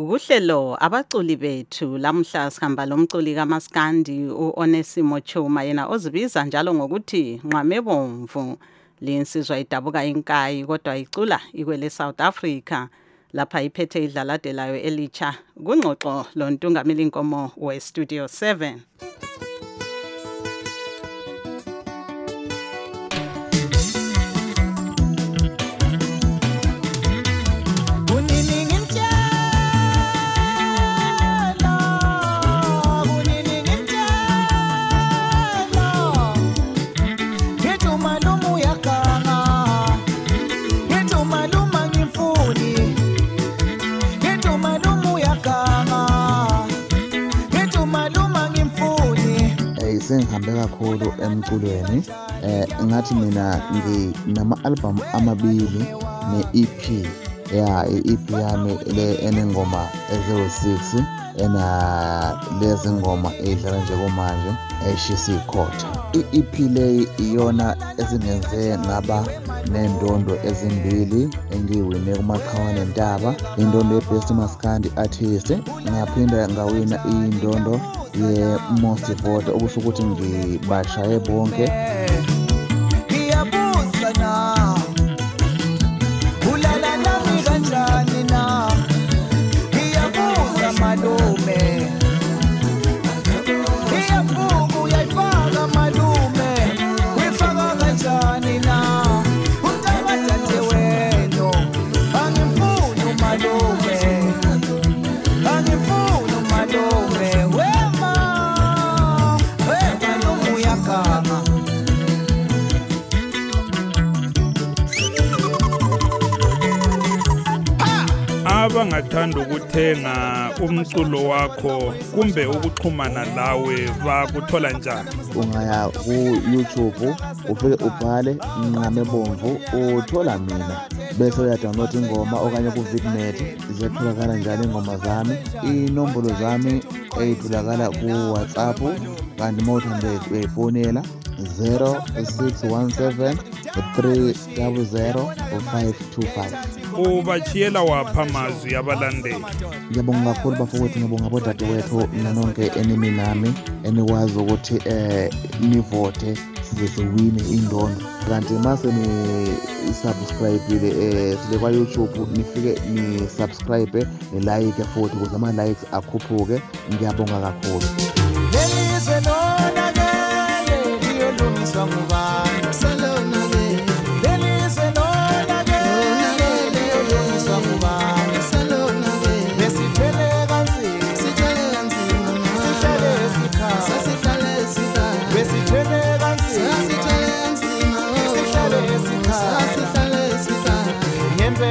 Kuhlelo abaculi bethu. Lamhla sihamba lomculi kaMaskandi uOnesimo Chuma yena ozibiza njalo ngokuthi Nqamebomvu linsizwa idabuka inkayi kodwa icula ikwele South Africa. Lapha iphethe idlalade layo elitsha. Kungxoxo lontungameli inkomo we Studio 7 sengihambe kakhulu emculweni eh ngathi mina nginama album amabili ne-EP ya i-EP yami le enengoma eziwu-6 ena lezi ngoma eyidlala njengamanje eshisa ikhotha i-EP le iyona ezingenze ngaba nendondo ezimbili engiyiwine kumaqhawane ntaba indondo ye-best maskandi artist. Ngaphinda ngawina indondo ye-most vote okusho ukuthi ngibashaye bonke. Ngiyabuza abangathanda ukuthenga umculo wakho kumbe ukuxhumana lawe bakuthola njani? Ungaya ku-youtube ufike ubhale nqame bomvu uthola mina. Bese uyadownload ingoma okanye ku-vidnet ziyatholakala njalo ingoma zami? Inombolo zami eyitholakala ku-whatsapp kanti uma uthande uyayifonela 0617 300 525 ubachiyela wapha amazwi abalandeli. Ngiyabonga kakhulu bafowethu ngiyabonga bodadewethu nanonke enimi nami enikwazi ukuthi eh nivote size siwine indondo. Kanti mase ni-subscribe-ile eh sile kwa-youtube nifike ni-subscribe ni-like futhi ukuze ama-likes akhuphuke. Ngiyabonga kakhulu.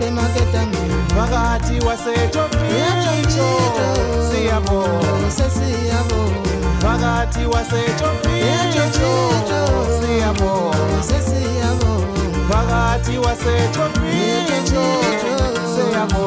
pemaketange vakati wasechofito siyabo. Vakati wasechofito siyabo. Vakati wasechofito siyabo.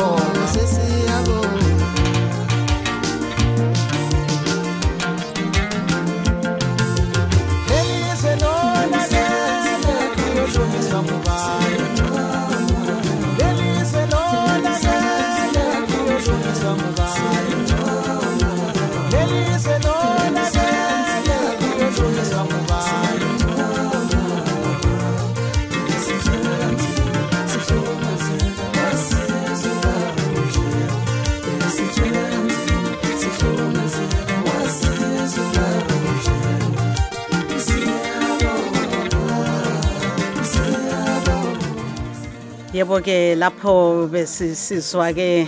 Yebo ke lapho besisizwa ke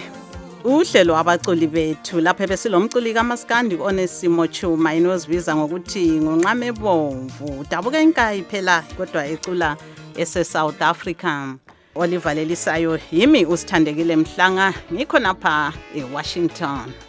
uhlelo abaculi bethu lapho besilomculi kaMaskandi onesimo Chuma inozibiza ngokuthi ngonqame bomvu dabuka inkayi phela kodwa ecula ese South Africa olivalelisayo yimi usithandekile mhlanga ngikho napha eWashington.